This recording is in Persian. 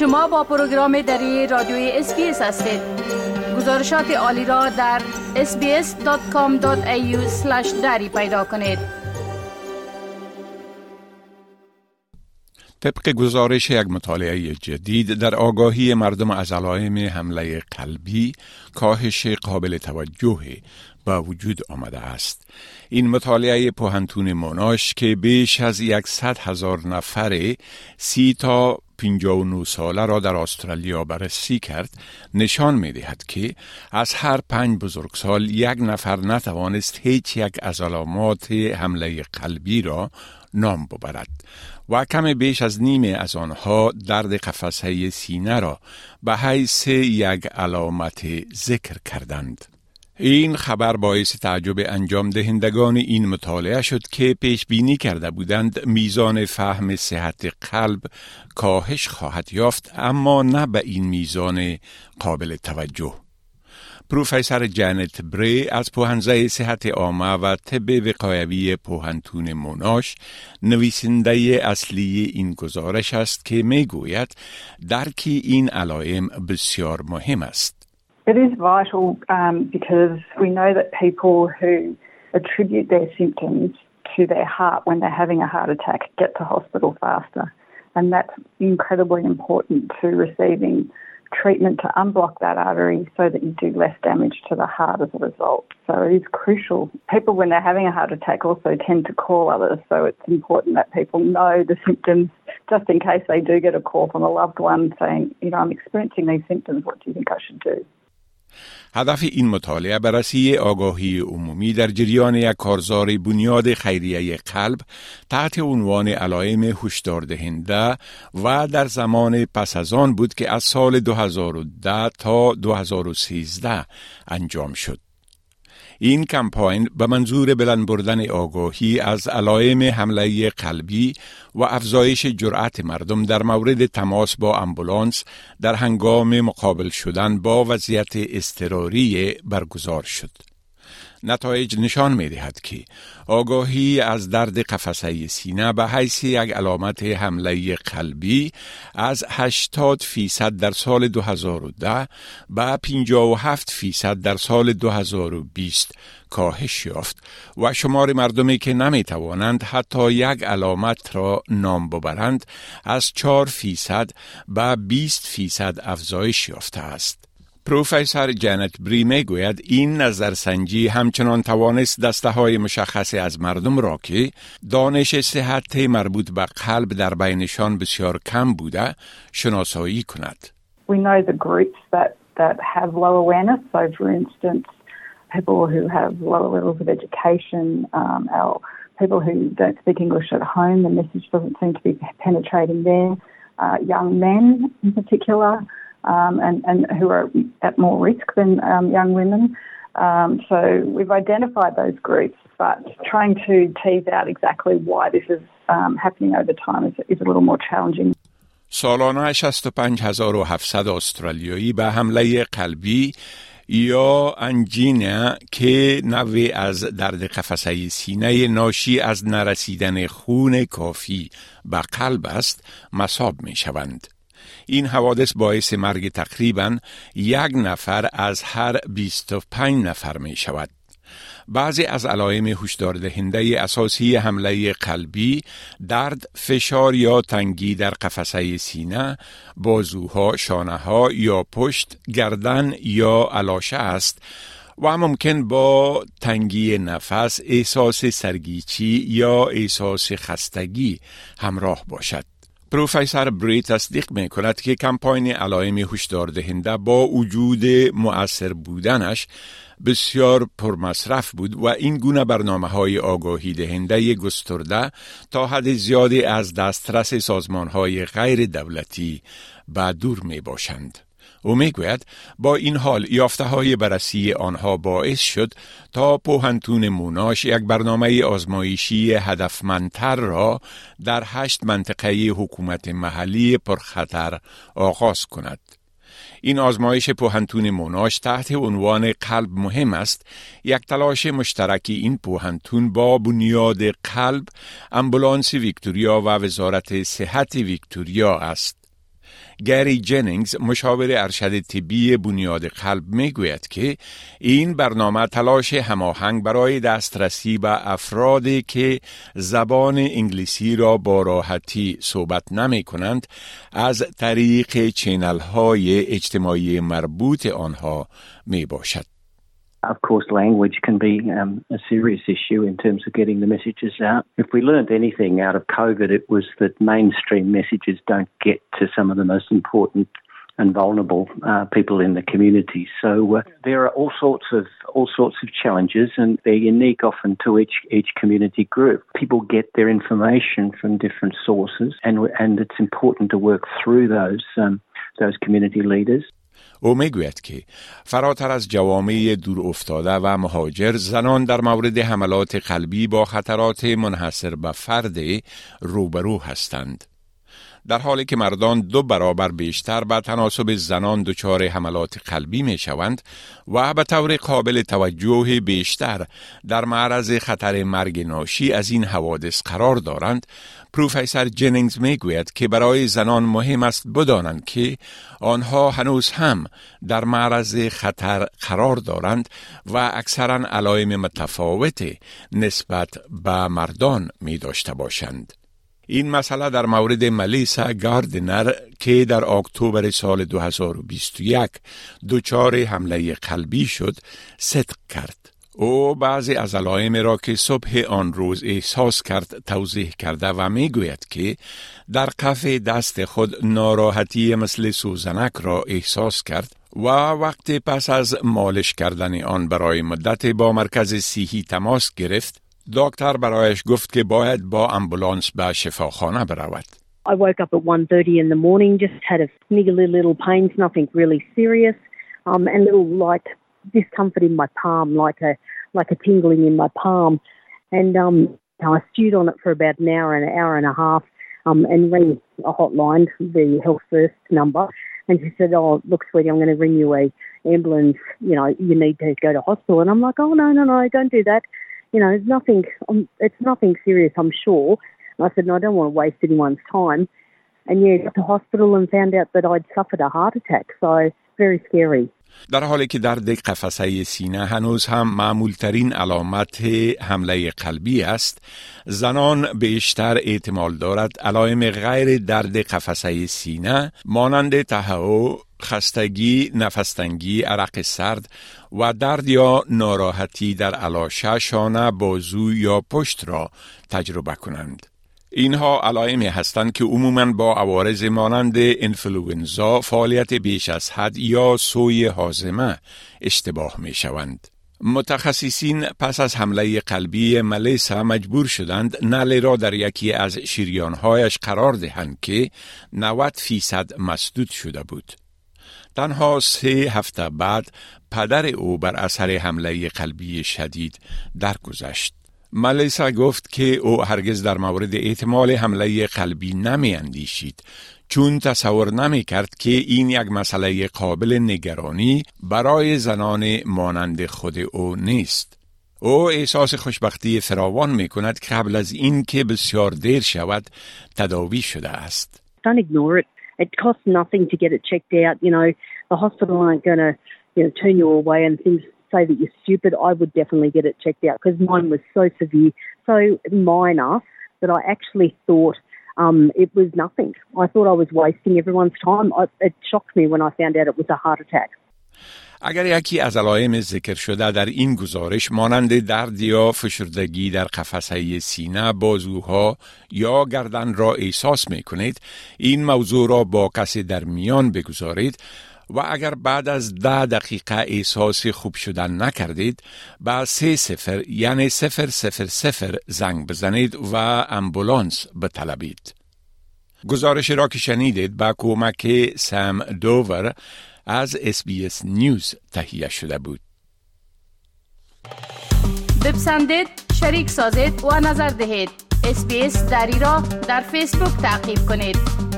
شما با پروگرام دری رادیوی SBS هستید گزارشات عالی را در sbs.com.au دری پیدا کنید طبق گزارش یک مطالعه جدید در آگاهی مردم از علائم حمله قلبی کاهش قابل توجه به وجود آمده است. این مطالعه پوهنتون موناش که بیش از یکصد هزار نفر سی تا 59 ساله را در استرالیا بررسی کرد نشان می دهد که از هر پنج بزرگسال یک نفر نتوانست هیچ یک از علامات حمله قلبی را نام ببرد و کم بیش از نیمه از آنها درد قفسه سینه را به حیث یک علامت ذکر کردند. این خبر باعث تعجب انجام دهندگان این مطالعه شد که پیش بینی کرده بودند میزان فهم صحت قلب کاهش خواهد یافت اما نه به این میزان قابل توجه. پروفسور جانت بری از پوهنزه صحت عامه و طب وقایوی پوهنتون موناش نویسنده اصلی این گزارش است که می گوید درکی این علائم بسیار مهم است. It is vital um, because we know that people who attribute their symptoms to their heart when they're having a heart attack get to hospital faster. And that's incredibly important to receiving treatment to unblock that artery so that you do less damage to the heart as a result. So it is crucial. People, when they're having a heart attack, also tend to call others. So it's important that people know the symptoms just in case they do get a call from a loved one saying, you know, I'm experiencing these symptoms. What do you think I should do? هدف این مطالعه بررسی آگاهی عمومی در جریان یک کارزار بنیاد خیریه قلب تحت عنوان علائم هشدار دهنده و در زمان پس از آن بود که از سال 2010 تا 2013 انجام شد. این کمپاین به منظور بلند بردن آگاهی از علائم حمله قلبی و افزایش جرأت مردم در مورد تماس با امبولانس در هنگام مقابل شدن با وضعیت اضطراری برگزار شد. نتایج نشان می دهد که آگاهی از درد قفسه سینه به حیث یک علامت حمله قلبی از 80 فیصد در سال 2010 به 57 فیصد در سال 2020 کاهش یافت و شمار مردمی که نمی توانند حتی یک علامت را نام ببرند از 4 فیصد به 20 فیصد افزایش یافته است. پروفسور جانت بری می گوید این نظرسنجی همچنان توانست دسته های مشخصی از مردم را که دانش صحت مربوط به قلب در بینشان بسیار کم بوده شناسایی کند. We know the groups that, that have low awareness. So for instance, people who have lower levels of education, um, our people who don't speak English at home, the message doesn't seem to be penetrating there. Uh, young men in particular. Um, and, and who are at more risk than um, young women. Um, so we've identified those groups, but trying to tease out exactly why this is um, happening over time is, is a little more challenging. سالانه 65700 استرالیایی به حمله قلبی یا انجینا که نوی از درد قفسه سینه ناشی از نرسیدن خون کافی به قلب است مصاب می شوند. این حوادث باعث مرگ تقریبا یک نفر از هر 25 نفر می شود. بعضی از علائم هشدار دهنده اساسی حمله قلبی درد، فشار یا تنگی در قفسه سینه، بازوها، شانه ها یا پشت، گردن یا علاشه است و ممکن با تنگی نفس، احساس سرگیچی یا احساس خستگی همراه باشد. پروفسور بری تصدیق می کند که کمپاین علائم هشدار دهنده با وجود مؤثر بودنش بسیار پرمصرف بود و این گونه برنامه های آگاهی دهنده گسترده تا حد زیادی از دسترس سازمان های غیر دولتی به دور می باشند. او می‌گوید با این حال یافته های بررسی آنها باعث شد تا پوهنتون موناش یک برنامه آزمایشی هدفمندتر را در هشت منطقه حکومت محلی پرخطر آغاز کند. این آزمایش پوهنتون موناش تحت عنوان قلب مهم است یک تلاش مشترکی این پوهنتون با بنیاد قلب امبولانس ویکتوریا و وزارت صحت ویکتوریا است گری جنینگز مشاور ارشد طبی بنیاد قلب می گوید که این برنامه تلاش هماهنگ برای دسترسی به افرادی که زبان انگلیسی را با راحتی صحبت نمی کنند از طریق چینل های اجتماعی مربوط آنها می باشد. Of course, language can be um, a serious issue in terms of getting the messages out. If we learned anything out of COVID, it was that mainstream messages don't get to some of the most important and vulnerable uh, people in the community. So uh, there are all sorts of all sorts of challenges, and they're unique often to each each community group. People get their information from different sources, and and it's important to work through those um, those community leaders. او می‌گوید که فراتر از جوامع دور افتاده و مهاجر زنان در مورد حملات قلبی با خطرات منحصر به فرد روبرو هستند. در حالی که مردان دو برابر بیشتر به تناسب زنان دچار حملات قلبی می شوند و به طور قابل توجه بیشتر در معرض خطر مرگ ناشی از این حوادث قرار دارند پروفسور جنینگز می گوید که برای زنان مهم است بدانند که آنها هنوز هم در معرض خطر قرار دارند و اکثرا علائم متفاوت نسبت به مردان می داشته باشند. این مسئله در مورد ملیسا گاردنر که در اکتبر سال 2021 دچار حمله قلبی شد صدق کرد. او بعضی از علائم را که صبح آن روز احساس کرد توضیح کرده و می گوید که در کف دست خود ناراحتی مثل سوزنک را احساس کرد و وقتی پس از مالش کردن آن برای مدت با مرکز سیهی تماس گرفت دکتر برایش گفت که باید با امبولانس به شفاخانه برود. I woke up at 1.30 in the morning, just had a niggly little pains, nothing really serious, um, and little light discomfort in my palm, like a like a tingling in my palm. And um, I stewed on it for about an hour and an hour and a half, um, and rang a hotline, the Health First number, and she said, "Oh, look, sweetie, I'm going to ring you a ambulance. You know, you need to go to hospital." And I'm like, "Oh no, no, no, don't do that." you know, it's nothing, um, it's nothing serious, I'm sure. And I said, no, I don't want to waste anyone's time. And yeah, got to hospital and found out that I'd suffered a heart attack. So very scary. در حالی که درد قفسه سینه هنوز هم معمولترین علامت حمله قلبی است زنان بیشتر احتمال دارد علائم غیر درد قفسه سینه مانند تهوع خستگی، نفستنگی، عرق سرد و درد یا ناراحتی در علاشه، شانه، بازو یا پشت را تجربه کنند. اینها علائمی هستند که عموماً با عوارض مانند انفلوئنزا، فعالیت بیش از حد یا سوی حازمه اشتباه می شوند. متخصصین پس از حمله قلبی ملیسا مجبور شدند نل را در یکی از شیریانهایش قرار دهند که 90 فیصد مسدود شده بود. تنها سه هفته بعد پدر او بر اثر حمله قلبی شدید درگذشت. ملیسا گفت که او هرگز در مورد احتمال حمله قلبی نمی اندیشید چون تصور نمی کرد که این یک مسئله قابل نگرانی برای زنان مانند خود او نیست. او احساس خوشبختی فراوان می کند که قبل از این که بسیار دیر شود تداوی شده است. Don't ignore it. It costs nothing to get it checked out. You know, the hospital aren't going to you know, turn you away and things say that you're stupid. I would definitely get it checked out because mine was so severe, so minor that I actually thought um, it was nothing. I thought I was wasting everyone's time. I, it shocked me when I found out it was a heart attack. اگر یکی از علائم ذکر شده در این گزارش مانند درد یا فشردگی در قفسه سینه بازوها یا گردن را احساس می کنید این موضوع را با کسی در میان بگذارید و اگر بعد از ده دقیقه احساس خوب شدن نکردید با سه سفر یعنی سفر سفر سفر زنگ بزنید و امبولانس بطلبید. گزارش را که شنیدید با کمک سم دوور از اس نیوز تهیه شده بود. بپسندید، شریک سازید و نظر دهید. اسپیس دری را در فیسبوک تعقیب کنید.